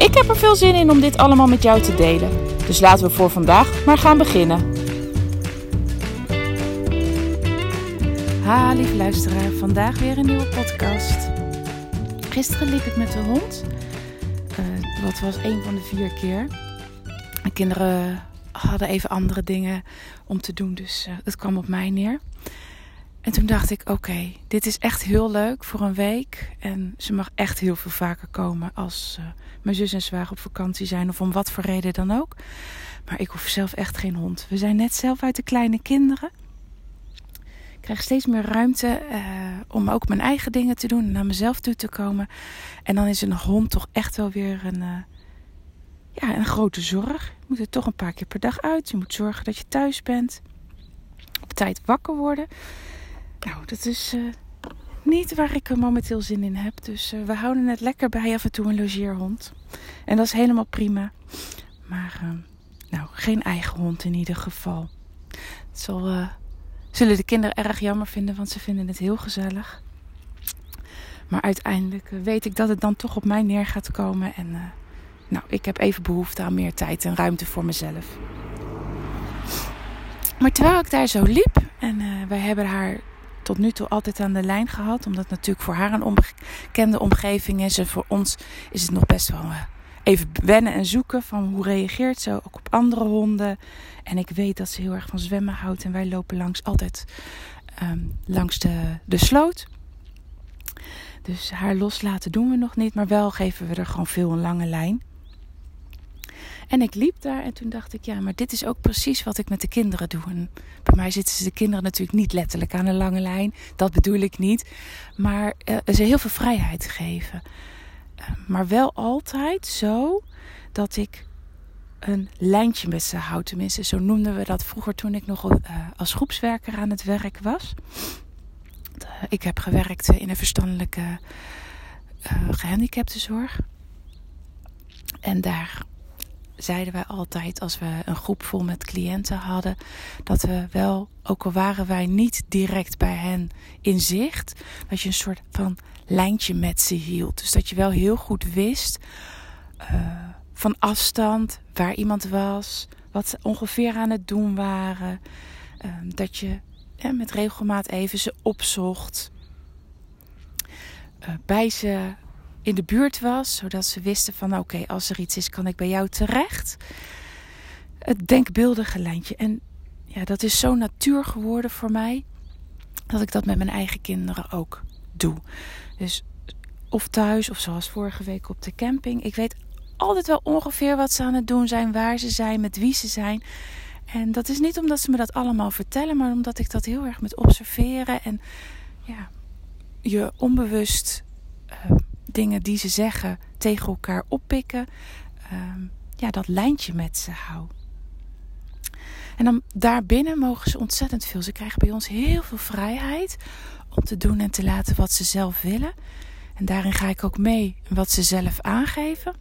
Ik heb er veel zin in om dit allemaal met jou te delen. Dus laten we voor vandaag maar gaan beginnen. Ha, lieve luisteraar, vandaag weer een nieuwe podcast. Gisteren liep ik met de hond. Uh, wat was een van de vier keer. De kinderen hadden even andere dingen om te doen, dus uh, het kwam op mij neer. En toen dacht ik: oké, dit is echt heel leuk voor een week. En ze mag echt heel veel vaker komen als uh, mijn zus en zwager op vakantie zijn, of om wat voor reden dan ook. Maar ik hoef zelf echt geen hond. We zijn net zelf uit de kleine kinderen. Ik krijg steeds meer ruimte uh, om ook mijn eigen dingen te doen en naar mezelf toe te komen. En dan is een hond toch echt wel weer een, uh, ja, een grote zorg. Je moet er toch een paar keer per dag uit. Je moet zorgen dat je thuis bent. Op tijd wakker worden. Nou, dat is uh, niet waar ik momenteel zin in heb. Dus uh, we houden het lekker bij af en toe een logeerhond. En dat is helemaal prima. Maar, uh, nou, geen eigen hond in ieder geval. Het zal, zullen de kinderen erg jammer vinden, want ze vinden het heel gezellig. Maar uiteindelijk weet ik dat het dan toch op mij neer gaat komen. En nou, ik heb even behoefte aan meer tijd en ruimte voor mezelf. Maar terwijl ik daar zo liep en wij hebben haar tot nu toe altijd aan de lijn gehad. Omdat het natuurlijk voor haar een onbekende omgeving is. En voor ons is het nog best wel eh, even wennen en zoeken van hoe reageert ze ook op andere honden. En ik weet dat ze heel erg van zwemmen houdt. En wij lopen langs altijd um, langs de, de sloot. Dus haar loslaten doen we nog niet. Maar wel geven we er gewoon veel een lange lijn. En ik liep daar en toen dacht ik, ja, maar dit is ook precies wat ik met de kinderen doe. Bij mij zitten ze de kinderen natuurlijk niet letterlijk aan een lange lijn. Dat bedoel ik niet. Maar uh, ze heel veel vrijheid geven. Uh, maar wel altijd zo dat ik een lijntje met ze houd. Tenminste, zo noemden we dat vroeger toen ik nog uh, als groepswerker aan het werk was. ik heb gewerkt in een verstandelijke gehandicaptenzorg. En daar zeiden wij altijd als we een groep vol met cliënten hadden, dat we wel, ook al waren wij niet direct bij hen in zicht, dat je een soort van lijntje met ze hield. Dus dat je wel heel goed wist uh, van afstand waar iemand was, wat ze ongeveer aan het doen waren. Uh, dat je ja, met regelmaat even ze opzocht. Uh, bij ze in de buurt was, zodat ze wisten van oké, als er iets is, kan ik bij jou terecht. Het denkbeeldige lijntje. En ja, dat is zo natuur geworden voor mij, dat ik dat met mijn eigen kinderen ook doe. Dus of thuis, of zoals vorige week op de camping. Ik weet altijd wel ongeveer wat ze aan het doen zijn, waar ze zijn, met wie ze zijn. En dat is niet omdat ze me dat allemaal vertellen, maar omdat ik dat heel erg met observeren en ja, je onbewust uh, dingen die ze zeggen tegen elkaar oppikken. Um, ja, dat lijntje met ze hou. En dan daarbinnen mogen ze ontzettend veel. Ze krijgen bij ons heel veel vrijheid om te doen en te laten wat ze zelf willen. En daarin ga ik ook mee wat ze zelf aangeven.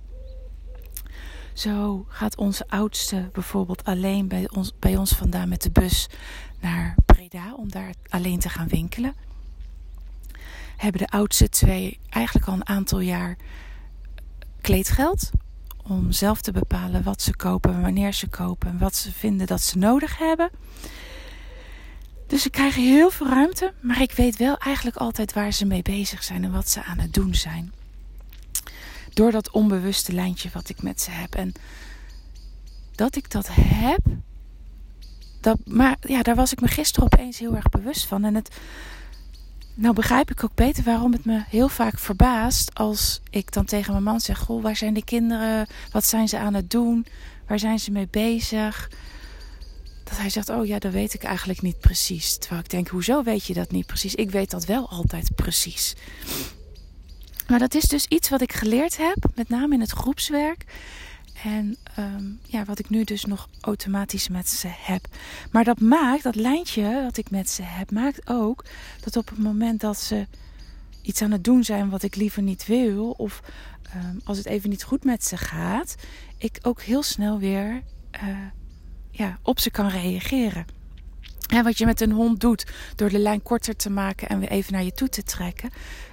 Zo gaat onze oudste bijvoorbeeld alleen bij ons, bij ons vandaan met de bus naar Breda om daar alleen te gaan winkelen hebben de oudste twee eigenlijk al een aantal jaar kleedgeld. Om zelf te bepalen wat ze kopen, wanneer ze kopen en wat ze vinden dat ze nodig hebben. Dus ze krijgen heel veel ruimte, maar ik weet wel eigenlijk altijd waar ze mee bezig zijn en wat ze aan het doen zijn. Door dat onbewuste lijntje wat ik met ze heb. En dat ik dat heb, dat, maar ja, daar was ik me gisteren opeens heel erg bewust van. En het, nou begrijp ik ook beter waarom het me heel vaak verbaast als ik dan tegen mijn man zeg: Goh, waar zijn de kinderen? Wat zijn ze aan het doen? Waar zijn ze mee bezig? Dat hij zegt: Oh ja, dat weet ik eigenlijk niet precies. Terwijl ik denk: Hoezo weet je dat niet precies? Ik weet dat wel altijd precies. Maar dat is dus iets wat ik geleerd heb, met name in het groepswerk. En ehm, ja, wat ik nu dus nog automatisch met ze heb. Maar dat maakt, dat lijntje dat ik met ze heb, maakt ook dat op het moment dat ze iets aan het doen zijn wat ik liever niet wil, of ehm, als het even niet goed met ze gaat, ik ook heel snel weer uh, ja, op ze kan reageren. En wat je met een hond doet door de lijn korter te maken en weer even naar je toe te trekken,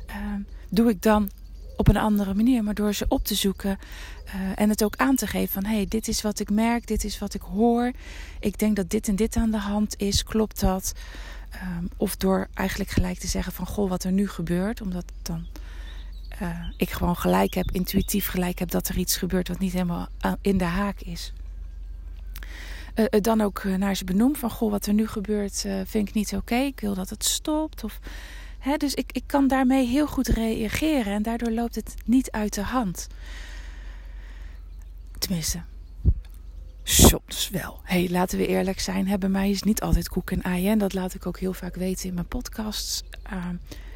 ehm, doe ik dan op een andere manier, maar door ze op te zoeken uh, en het ook aan te geven van hé, hey, dit is wat ik merk, dit is wat ik hoor. Ik denk dat dit en dit aan de hand is, klopt dat? Um, of door eigenlijk gelijk te zeggen van goh, wat er nu gebeurt, omdat dan uh, ik gewoon gelijk heb, intuïtief gelijk heb dat er iets gebeurt wat niet helemaal in de haak is. Uh, dan ook naar ze benoem van goh, wat er nu gebeurt vind ik niet oké. Ik wil dat het stopt. Of dus ik, ik kan daarmee heel goed reageren en daardoor loopt het niet uit de hand. Tenminste, soms wel. hey, laten we eerlijk zijn. Bij mij is niet altijd koek en ei. En dat laat ik ook heel vaak weten in mijn podcasts. Uh,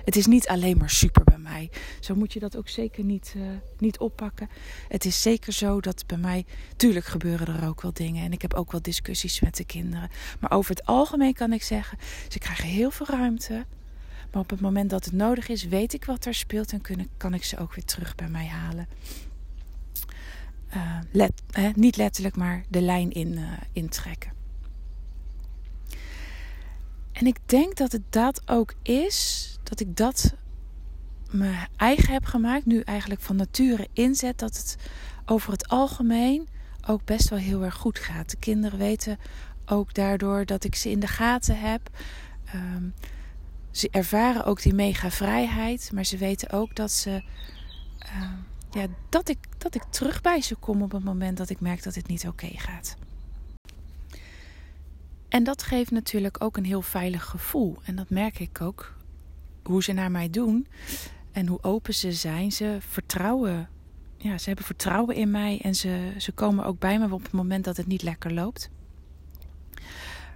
het is niet alleen maar super bij mij. Zo moet je dat ook zeker niet, uh, niet oppakken. Het is zeker zo dat bij mij... Tuurlijk gebeuren er ook wel dingen. En ik heb ook wel discussies met de kinderen. Maar over het algemeen kan ik zeggen... Ze krijgen heel veel ruimte. Maar op het moment dat het nodig is, weet ik wat er speelt en kunnen, kan ik ze ook weer terug bij mij halen. Uh, let, niet letterlijk, maar de lijn in, uh, intrekken. En ik denk dat het dat ook is, dat ik dat mijn eigen heb gemaakt, nu eigenlijk van nature inzet, dat het over het algemeen ook best wel heel erg goed gaat. De kinderen weten ook daardoor dat ik ze in de gaten heb. Um, ze ervaren ook die mega vrijheid, maar ze weten ook dat ze. Uh, ja, dat ik, dat ik terug bij ze kom op het moment dat ik merk dat het niet oké gaat. En dat geeft natuurlijk ook een heel veilig gevoel. En dat merk ik ook. Hoe ze naar mij doen en hoe open ze zijn. Ze vertrouwen. Ja, ze hebben vertrouwen in mij en ze, ze komen ook bij me op het moment dat het niet lekker loopt.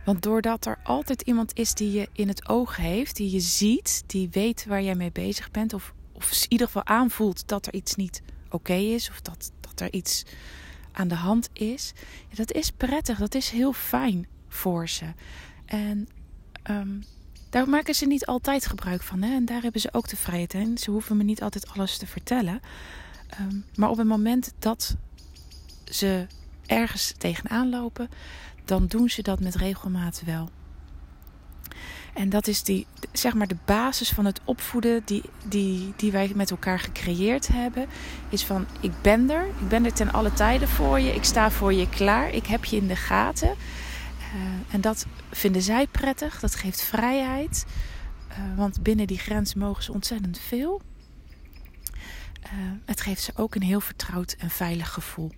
Want doordat er altijd iemand is die je in het oog heeft, die je ziet, die weet waar jij mee bezig bent, of, of in ieder geval aanvoelt dat er iets niet oké is, of dat, dat er iets aan de hand is, dat is prettig, dat is heel fijn voor ze. En um, daar maken ze niet altijd gebruik van. Hè? En daar hebben ze ook de vrijheid in. Ze hoeven me niet altijd alles te vertellen. Um, maar op het moment dat ze ergens tegenaan lopen, dan doen ze dat met regelmaat wel. En dat is die, zeg maar de basis van het opvoeden die, die, die wij met elkaar gecreëerd hebben. Is van ik ben er, ik ben er ten alle tijden voor je, ik sta voor je klaar, ik heb je in de gaten. Uh, en dat vinden zij prettig, dat geeft vrijheid. Uh, want binnen die grens mogen ze ontzettend veel. Uh, het geeft ze ook een heel vertrouwd en veilig gevoel.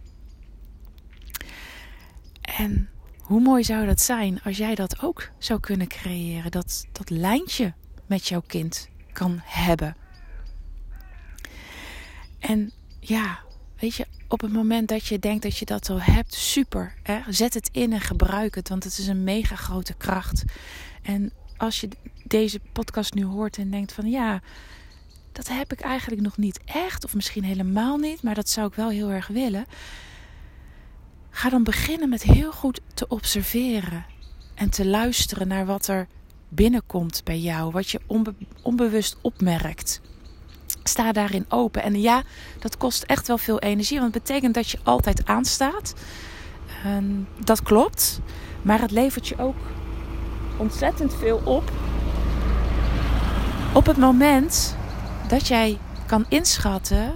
En hoe mooi zou dat zijn als jij dat ook zou kunnen creëren? Dat, dat lijntje met jouw kind kan hebben. En ja, weet je, op het moment dat je denkt dat je dat al hebt, super. Hè? Zet het in en gebruik het, want het is een mega grote kracht. En als je deze podcast nu hoort en denkt van ja, dat heb ik eigenlijk nog niet echt, of misschien helemaal niet, maar dat zou ik wel heel erg willen. Ga dan beginnen met heel goed te observeren en te luisteren naar wat er binnenkomt bij jou, wat je onbe onbewust opmerkt. Sta daarin open. En ja, dat kost echt wel veel energie, want het betekent dat je altijd aanstaat. Dat klopt, maar het levert je ook ontzettend veel op. Op het moment dat jij kan inschatten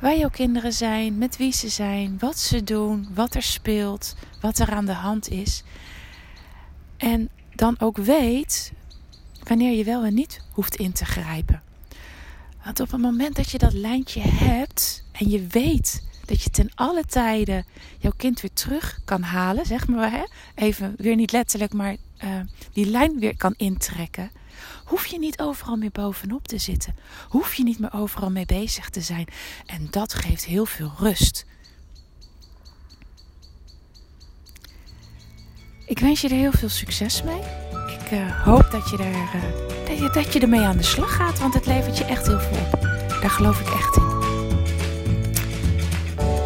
waar jouw kinderen zijn, met wie ze zijn, wat ze doen, wat er speelt, wat er aan de hand is. En dan ook weet wanneer je wel en niet hoeft in te grijpen. Want op het moment dat je dat lijntje hebt en je weet dat je ten alle tijden jouw kind weer terug kan halen, zeg maar, hè? even weer niet letterlijk, maar uh, die lijn weer kan intrekken hoef je niet overal meer bovenop te zitten. Hoef je niet meer overal mee bezig te zijn. En dat geeft heel veel rust. Ik wens je er heel veel succes mee. Ik uh, hoop dat je er uh, ja, dat je ermee aan de slag gaat, want het levert je echt heel veel op. Daar geloof ik echt in.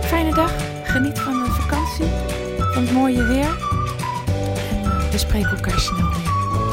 Fijne dag, geniet van de vakantie, van het mooie weer. En uh, we spreken elkaar snel weer.